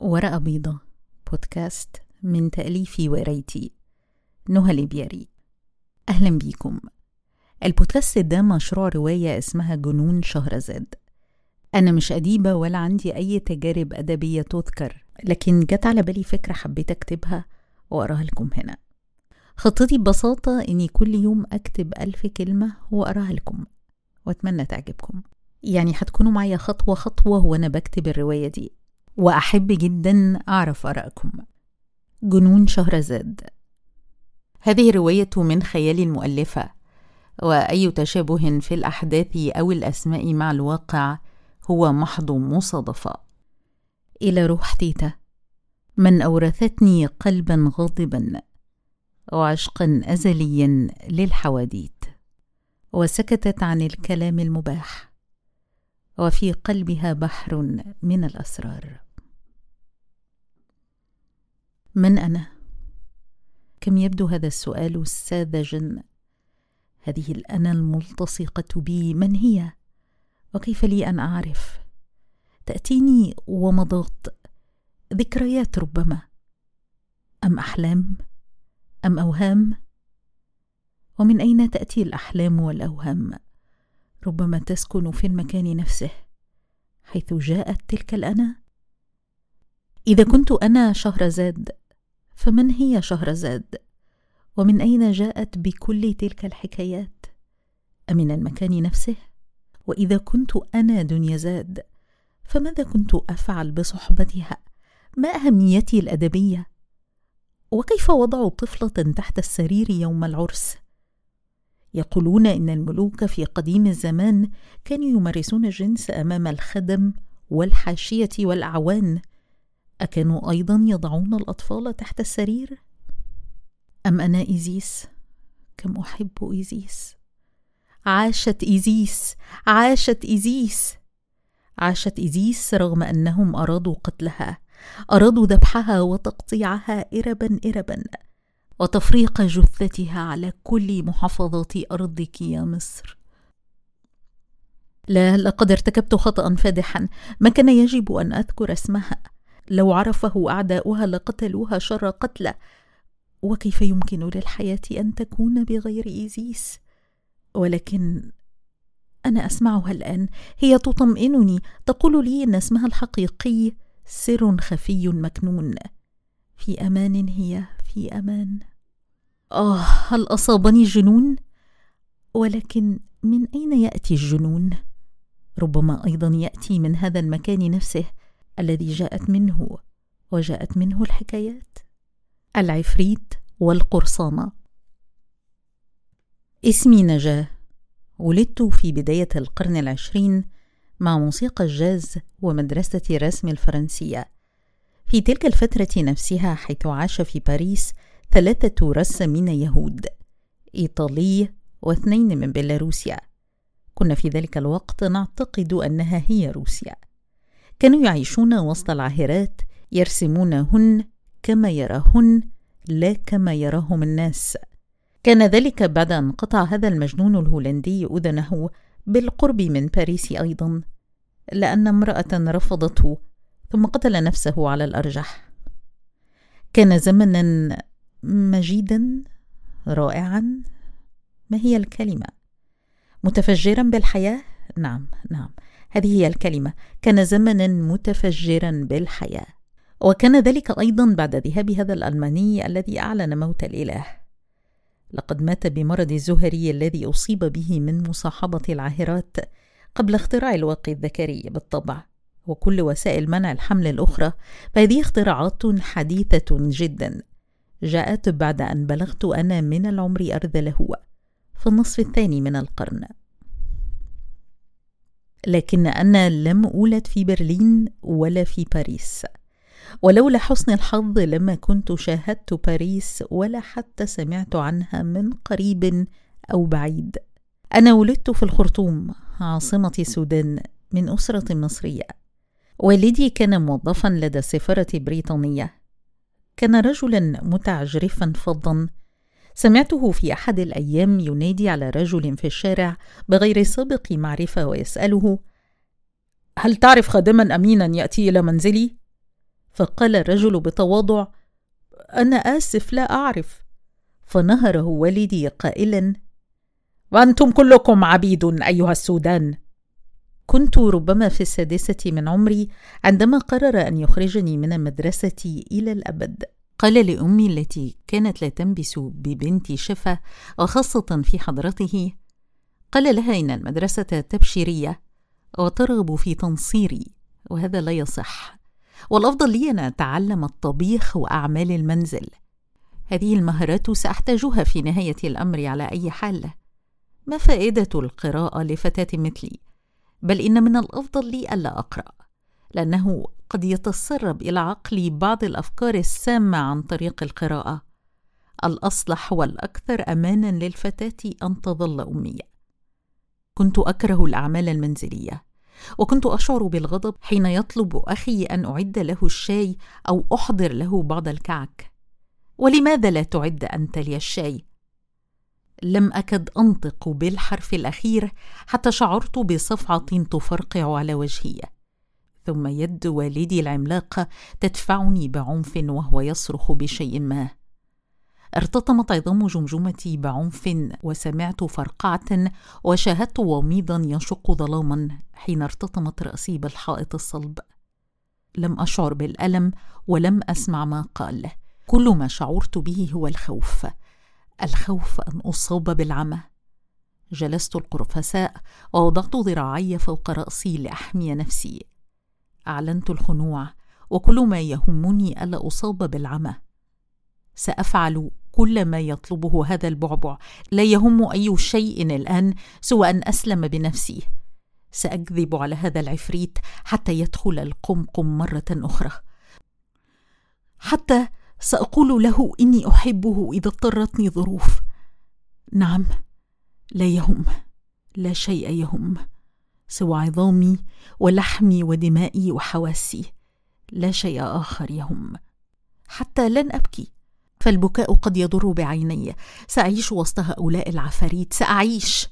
ورقة بيضة بودكاست من تأليفي وقرايتي نهى ليبياري. أهلا بيكم. البودكاست ده مشروع رواية اسمها جنون شهرزاد أنا مش أديبة ولا عندي أي تجارب أدبية تذكر لكن جت على بالي فكرة حبيت أكتبها وأقراها لكم هنا. خطتي ببساطة إني كل يوم أكتب ألف كلمة وأقراها لكم وأتمنى تعجبكم. يعني هتكونوا معايا خطوة خطوة وأنا بكتب الرواية دي. وأحب جدا أعرف آرائكم. جنون شهرزاد هذه رواية من خيال المؤلفة. وأي تشابه في الأحداث أو الأسماء مع الواقع هو محض مصادفة. إلى روح تيتا. من أورثتني قلبا غاضبا وعشقا أزليا للحواديت. وسكتت عن الكلام المباح. وفي قلبها بحر من الأسرار. من أنا؟ كم يبدو هذا السؤال ساذجا هذه الأنا الملتصقة بي من هي؟ وكيف لي أن أعرف؟ تأتيني ومضات ذكريات ربما أم أحلام؟ أم أوهام؟ ومن أين تأتي الأحلام والأوهام؟ ربما تسكن في المكان نفسه حيث جاءت تلك الأنا؟ إذا كنت أنا شهرزاد فمن هي شهرزاد؟ ومن أين جاءت بكل تلك الحكايات؟ أمن المكان نفسه؟ وإذا كنت أنا دنيازاد فماذا كنت أفعل بصحبتها؟ ما أهميتي الأدبية؟ وكيف وضعوا طفلة تحت السرير يوم العرس؟ يقولون إن الملوك في قديم الزمان كانوا يمارسون الجنس أمام الخدم والحاشية والأعوان أكانوا أيضا يضعون الأطفال تحت السرير؟ أم أنا إيزيس؟ كم أحب إيزيس. عاشت إيزيس. عاشت إيزيس. عاشت إيزيس رغم أنهم أرادوا قتلها. أرادوا ذبحها وتقطيعها إربا إربا. وتفريق جثتها على كل محافظات أرضك يا مصر. لا لقد ارتكبت خطأ فادحا. ما كان يجب أن أذكر اسمها؟ لو عرفه أعداؤها لقتلوها شر قتله. وكيف يمكن للحياة أن تكون بغير إيزيس؟ ولكن أنا أسمعها الآن. هي تطمئنني. تقول لي إن اسمها الحقيقي سر خفي مكنون. في أمان هي في أمان. آه هل أصابني الجنون؟ ولكن من أين يأتي الجنون؟ ربما أيضا يأتي من هذا المكان نفسه. الذي جاءت منه وجاءت منه الحكايات. العفريت والقرصانه اسمي نجاة. ولدت في بداية القرن العشرين مع موسيقى الجاز ومدرسة الرسم الفرنسية. في تلك الفترة نفسها حيث عاش في باريس ثلاثة رسامين يهود إيطالي واثنين من بيلاروسيا. كنا في ذلك الوقت نعتقد أنها هي روسيا. كانوا يعيشون وسط العاهرات يرسمونهن كما يراهن لا كما يراهم الناس. كان ذلك بعد أن قطع هذا المجنون الهولندي أذنه بالقرب من باريس أيضا لأن امرأة رفضته ثم قتل نفسه على الأرجح. كان زمنا مجيدا رائعا. ما هي الكلمة؟ متفجرا بالحياة؟ نعم نعم. هذه هي الكلمة. كان زمنا متفجرا بالحياة. وكان ذلك أيضا بعد ذهاب هذا الألماني الذي أعلن موت الإله. لقد مات بمرض الزهري الذي أصيب به من مصاحبة العاهرات قبل اختراع الواقي الذكري بالطبع. وكل وسائل منع الحمل الأخرى فهذه اختراعات حديثة جدا. جاءت بعد أن بلغت أنا من العمر أرذله. في النصف الثاني من القرن. لكن أنا لم أولد في برلين ولا في باريس. ولولا حسن الحظ لما كنت شاهدت باريس ولا حتى سمعت عنها من قريب أو بعيد. أنا ولدت في الخرطوم عاصمة السودان من أسرة مصرية. والدي كان موظفا لدى السفارة البريطانية كان رجلا متعجرفا فظا سمعته في أحد الأيام ينادي على رجل في الشارع بغير سابق معرفة ويسأله هل تعرف خادما امينا يأتي إلى منزلي؟ فقال الرجل بتواضع أنا آسف لا أعرف. فنهره والدي قائلا وأنتم كلكم عبيد أيها السودان. كنت ربما في السادسة من عمري عندما قرر أن يخرجني من المدرسة إلى الأبد. قال لأمي التي كانت لا تنبس ببنت شفا وخاصة في حضرته قال لها إن المدرسة تبشيرية وترغب في تنصيري وهذا لا يصح. والأفضل لي أن أتعلم الطبيخ وأعمال المنزل. هذه المهارات سأحتاجها في نهاية الأمر على أي حال. ما فائدة القراءة لفتاة مثلي؟ بل إن من الأفضل لي ألا أقرأ لأنه قد يتسرب إلى عقلي بعض الأفكار السامة عن طريق القراءة. الأصلح والأكثر أمانا للفتاة أن تظل أمية. كنت أكره الأعمال المنزلية وكنت أشعر بالغضب حين يطلب أخي أن أعد له الشاي أو أحضر له بعض الكعك. ولماذا لا تعد أنت لي الشاي؟ لم أكد أنطق بالحرف الأخير حتى شعرت بصفعة تفرقع على وجهي. ثم يد والدي العملاقه تدفعني بعنف وهو يصرخ بشيء ما. ارتطمت عظام جمجمتي بعنف وسمعت فرقعة وشاهدت وميضا يشق ظلاما حين ارتطمت رأسي بالحائط الصلب. لم أشعر بالألم ولم أسمع ما قال. كل ما شعرت به هو الخوف. الخوف أن أصاب بالعمى. جلست القرفساء ووضعت ذراعي فوق رأسي لأحمي نفسي. أعلنت الخنوع وكل ما يهمني ألا أصاب بالعمى. سأفعل كل ما يطلبه هذا البعبع لا يهم أي شيء الآن سوى أن أسلم بنفسي. سأكذب على هذا العفريت حتى يدخل القمقم مرة أخرى. حتى سأقول له إني أحبه إذا اضطرتني ظروف. نعم لا يهم لا شيء يهم. سوى عظامي ولحمي ودمائي وحواسي. لا شيء آخر يهم. حتى لن أبكي. فالبكاء قد يضر بعيني. سأعيش وسط هؤلاء العفاريت. سأعيش.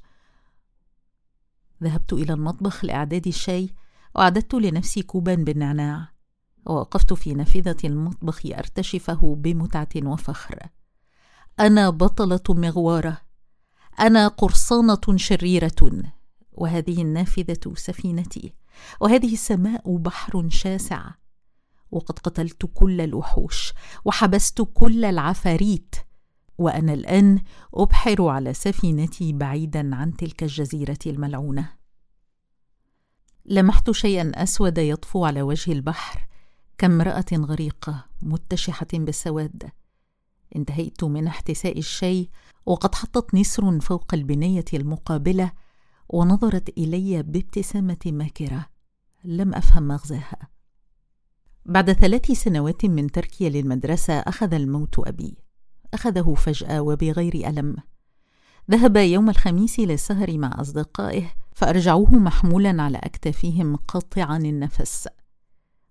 ذهبت إلى المطبخ لإعداد الشاي. واعددت لنفسي كوبا بالنعناع. ووقفت في نافذة المطبخ أرتشفه بمتعة وفخر. أنا بطلة مغوارة. أنا قرصانة شريرة. وهذه النافذة سفينتي وهذه السماء بحر شاسع. وقد قتلت كل الوحوش وحبست كل العفاريت. وأنا الآن أبحر على سفينتي بعيدا عن تلك الجزيرة الملعونة. لمحت شيئا أسود يطفو على وجه البحر كامرأة غريقة متشحة بالسواد. انتهيت من احتساء الشاي وقد حطت نسر فوق البنية المقابلة ونظرت إلي بابتسامة ماكرة. لم أفهم مغزاها. بعد ثلاث سنوات من تركي للمدرسة أخذ الموت أبي. أخذه فجأة وبغير ألم. ذهب يوم الخميس للسهر مع أصدقائه فأرجعوه محمولا على أكتافهم قاطعا النفس.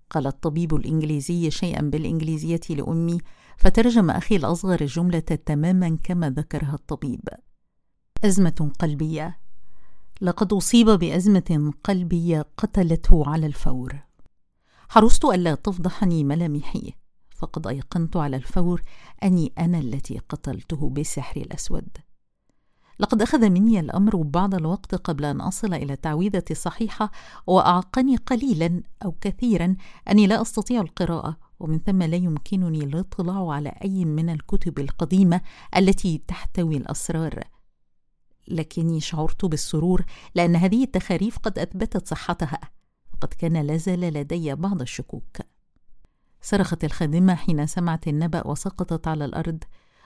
قال الطبيب الإنجليزي شيئا بالإنجليزية لأمي فترجم أخي الأصغر الجملة تماما كما ذكرها الطبيب. أزمة قلبية. لقد أصيب بأزمة قلبية قتلته على الفور. حرصت ألا تفضحني ملامحي فقد أيقنت على الفور أني أنا التي قتلته بالسحر الأسود. لقد أخذ مني الأمر بعض الوقت قبل أن أصل إلى التعويذة الصحيحة وأعقني قليلا أو كثيرا أني لا أستطيع القراءة ومن ثم لا يمكنني الإطلاع على أي من الكتب القديمة التي تحتوي الأسرار. لكني شعرت بالسرور لأن هذه التخاريف قد أثبتت صحتها وقد كان لازال لدي بعض الشكوك. صرخت الخادمة حين سمعت النبأ وسقطت على الأرض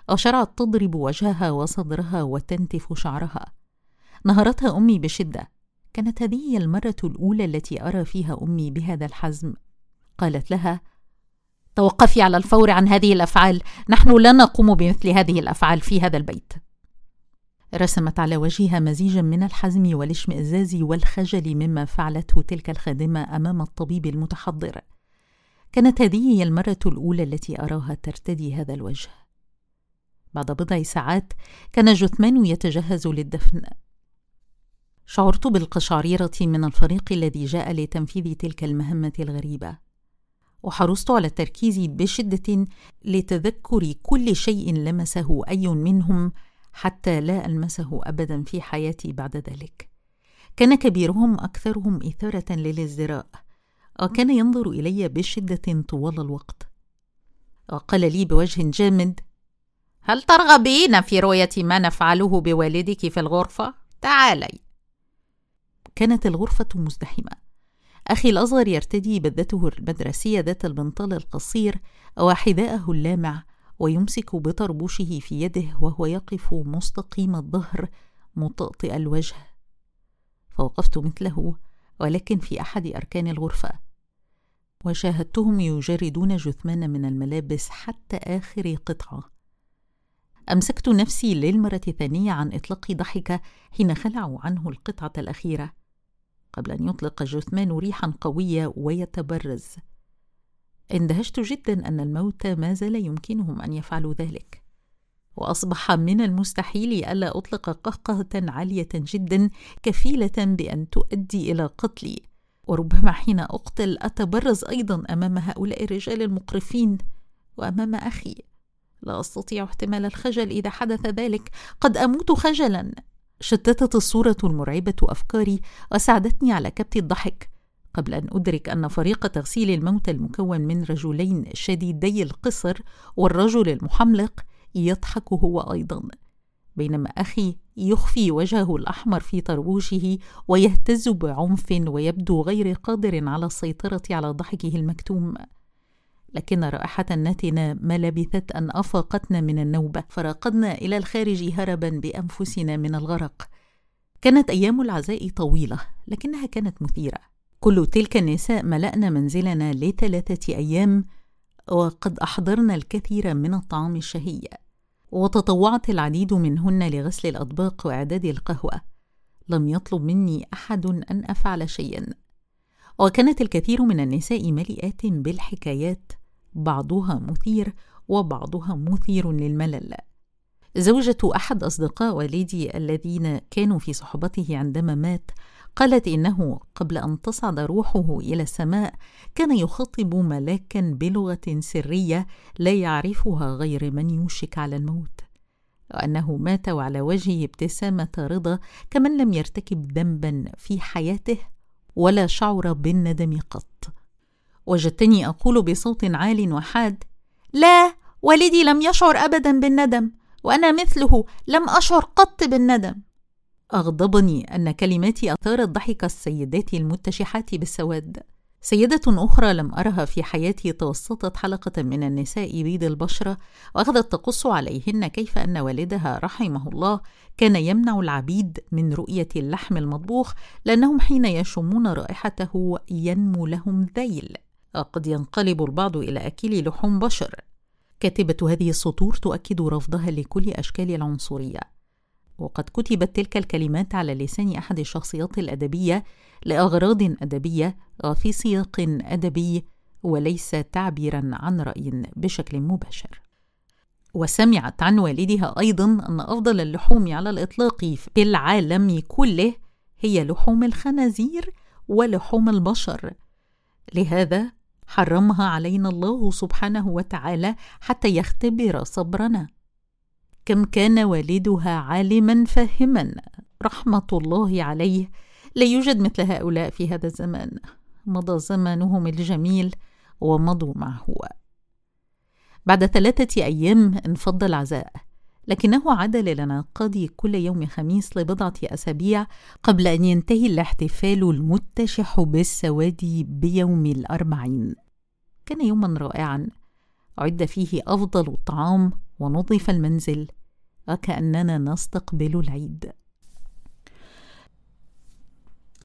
وشرعت تضرب وجهها وصدرها وتنتف شعرها. نهرتها أمي بشدة كانت هذه المرة الأولى التي أرى فيها أمي بهذا الحزم. قالت لها توقفي على الفور عن هذه الأفعال نحن لا نقوم بمثل هذه الأفعال في هذا البيت. رسمت على وجهها مزيجا من الحزم والاشمئزاز والخجل مما فعلته تلك الخادمة أمام الطبيب المتحضر. كانت هذه هي المرة الأولى التي أراها ترتدي هذا الوجه. بعد بضع ساعات كان جثمان يتجهز للدفن. شعرت بالقشعريرة من الفريق الذي جاء لتنفيذ تلك المهمة الغريبة. وحرصت على التركيز بشدة لتذكر كل شيء لمسه أي منهم حتى لا ألمسه أبدا في حياتي بعد ذلك. كان كبيرهم أكثرهم إثارة للإزدراء وكان ينظر إلي بشدة طوال الوقت. وقال لي بوجه جامد هل ترغبين في رؤية ما نفعله بوالدك في الغرفة؟ تعالي. كانت الغرفة مزدحمة. أخي الأصغر يرتدي بدته المدرسية ذات البنطال القصير وحذاءه اللامع ويمسك بطربوشه في يده وهو يقف مستقيم الظهر مطأطئ الوجه. فوقفت مثله ولكن في أحد أركان الغرفة. وشاهدتهم يجردون جثمان من الملابس حتى آخر قطعة. أمسكت نفسي للمرة الثانية عن إطلاق ضحكة حين خلعوا عنه القطعة الأخيرة. قبل أن يطلق الجثمان ريحا قوية ويتبرز. اندهشت جدا أن الموتى ما زال يمكنهم أن يفعلوا ذلك. وأصبح من المستحيل ألا أطلق قهقهة عالية جدا كفيلة بأن تؤدي إلى قتلي. وربما حين أقتل أتبرز أيضا أمام هؤلاء الرجال المقرفين وأمام أخي. لا أستطيع احتمال الخجل إذا حدث ذلك. قد أموت خجلا. شتتت الصورة المرعبة أفكاري وساعدتني على كبت الضحك. قبل أن أدرك أن فريق تغسيل الموتى المكون من رجلين شديدي القصر والرجل المحملق يضحك هو أيضا. بينما أخي يخفي وجهه الأحمر في طربوشه ويهتز بعنف ويبدو غير قادر على السيطرة على ضحكه المكتوم. لكن رائحة نتنة ما لبثت أن أفاقتنا من النوبة فرقدنا إلى الخارج هربا بأنفسنا من الغرق. كانت أيام العزاء طويلة لكنها كانت مثيرة. كل تلك النساء ملأنا منزلنا لثلاثة أيام وقد أحضرن الكثير من الطعام الشهي وتطوعت العديد منهن لغسل الأطباق وإعداد القهوة. لم يطلب مني أحد أن أفعل شيئا. وكانت الكثير من النساء مليئات بالحكايات بعضها مثير وبعضها مثير للملل. زوجة أحد أصدقاء والدي الذين كانوا في صحبته عندما مات قالت إنه قبل أن تصعد روحه إلى السماء كان يخاطب ملاكا بلغة سرية لا يعرفها غير من يوشك على الموت. وأنه مات وعلى وجهه ابتسامة رضا كمن لم يرتكب ذنبا في حياته ولا شعر بالندم قط. وجدتني أقول بصوت عال وحاد لا والدي لم يشعر ابدا بالندم وأنا مثله لم أشعر قط بالندم. أغضبني أن كلماتي أثارت ضحك السيدات المتشحات بالسواد. سيدة أخرى لم أرها في حياتي توسطت حلقة من النساء بيض البشرة وأخذت تقص عليهن كيف أن والدها رحمه الله كان يمنع العبيد من رؤية اللحم المطبوخ لأنهم حين يشمون رائحته ينمو لهم ذيل. قد ينقلب البعض إلى أكل لحوم بشر. كاتبة هذه السطور تؤكد رفضها لكل أشكال العنصرية. وقد كتبت تلك الكلمات على لسان أحد الشخصيات الأدبية لأغراض أدبية وفي سياق أدبي وليس تعبيرا عن رأي بشكل مباشر. وسمعت عن والدها أيضا أن أفضل اللحوم على الإطلاق في العالم كله هي لحوم الخنازير ولحوم البشر. لهذا حرمها علينا الله سبحانه وتعالى حتى يختبر صبرنا. كم كان والدها عالما فاهما. رحمة الله عليه. لا يوجد مثل هؤلاء في هذا الزمان. مضى زمانهم الجميل ومضوا معه. بعد ثلاثة أيام انفض العزاء. لكنه عاد للانعقاد كل يوم خميس لبضعة أسابيع قبل أن ينتهي الاحتفال المتشح بالسواد بيوم الأربعين. كان يوما رائعا. عد فيه أفضل الطعام ونظف المنزل. وكأننا نستقبل العيد.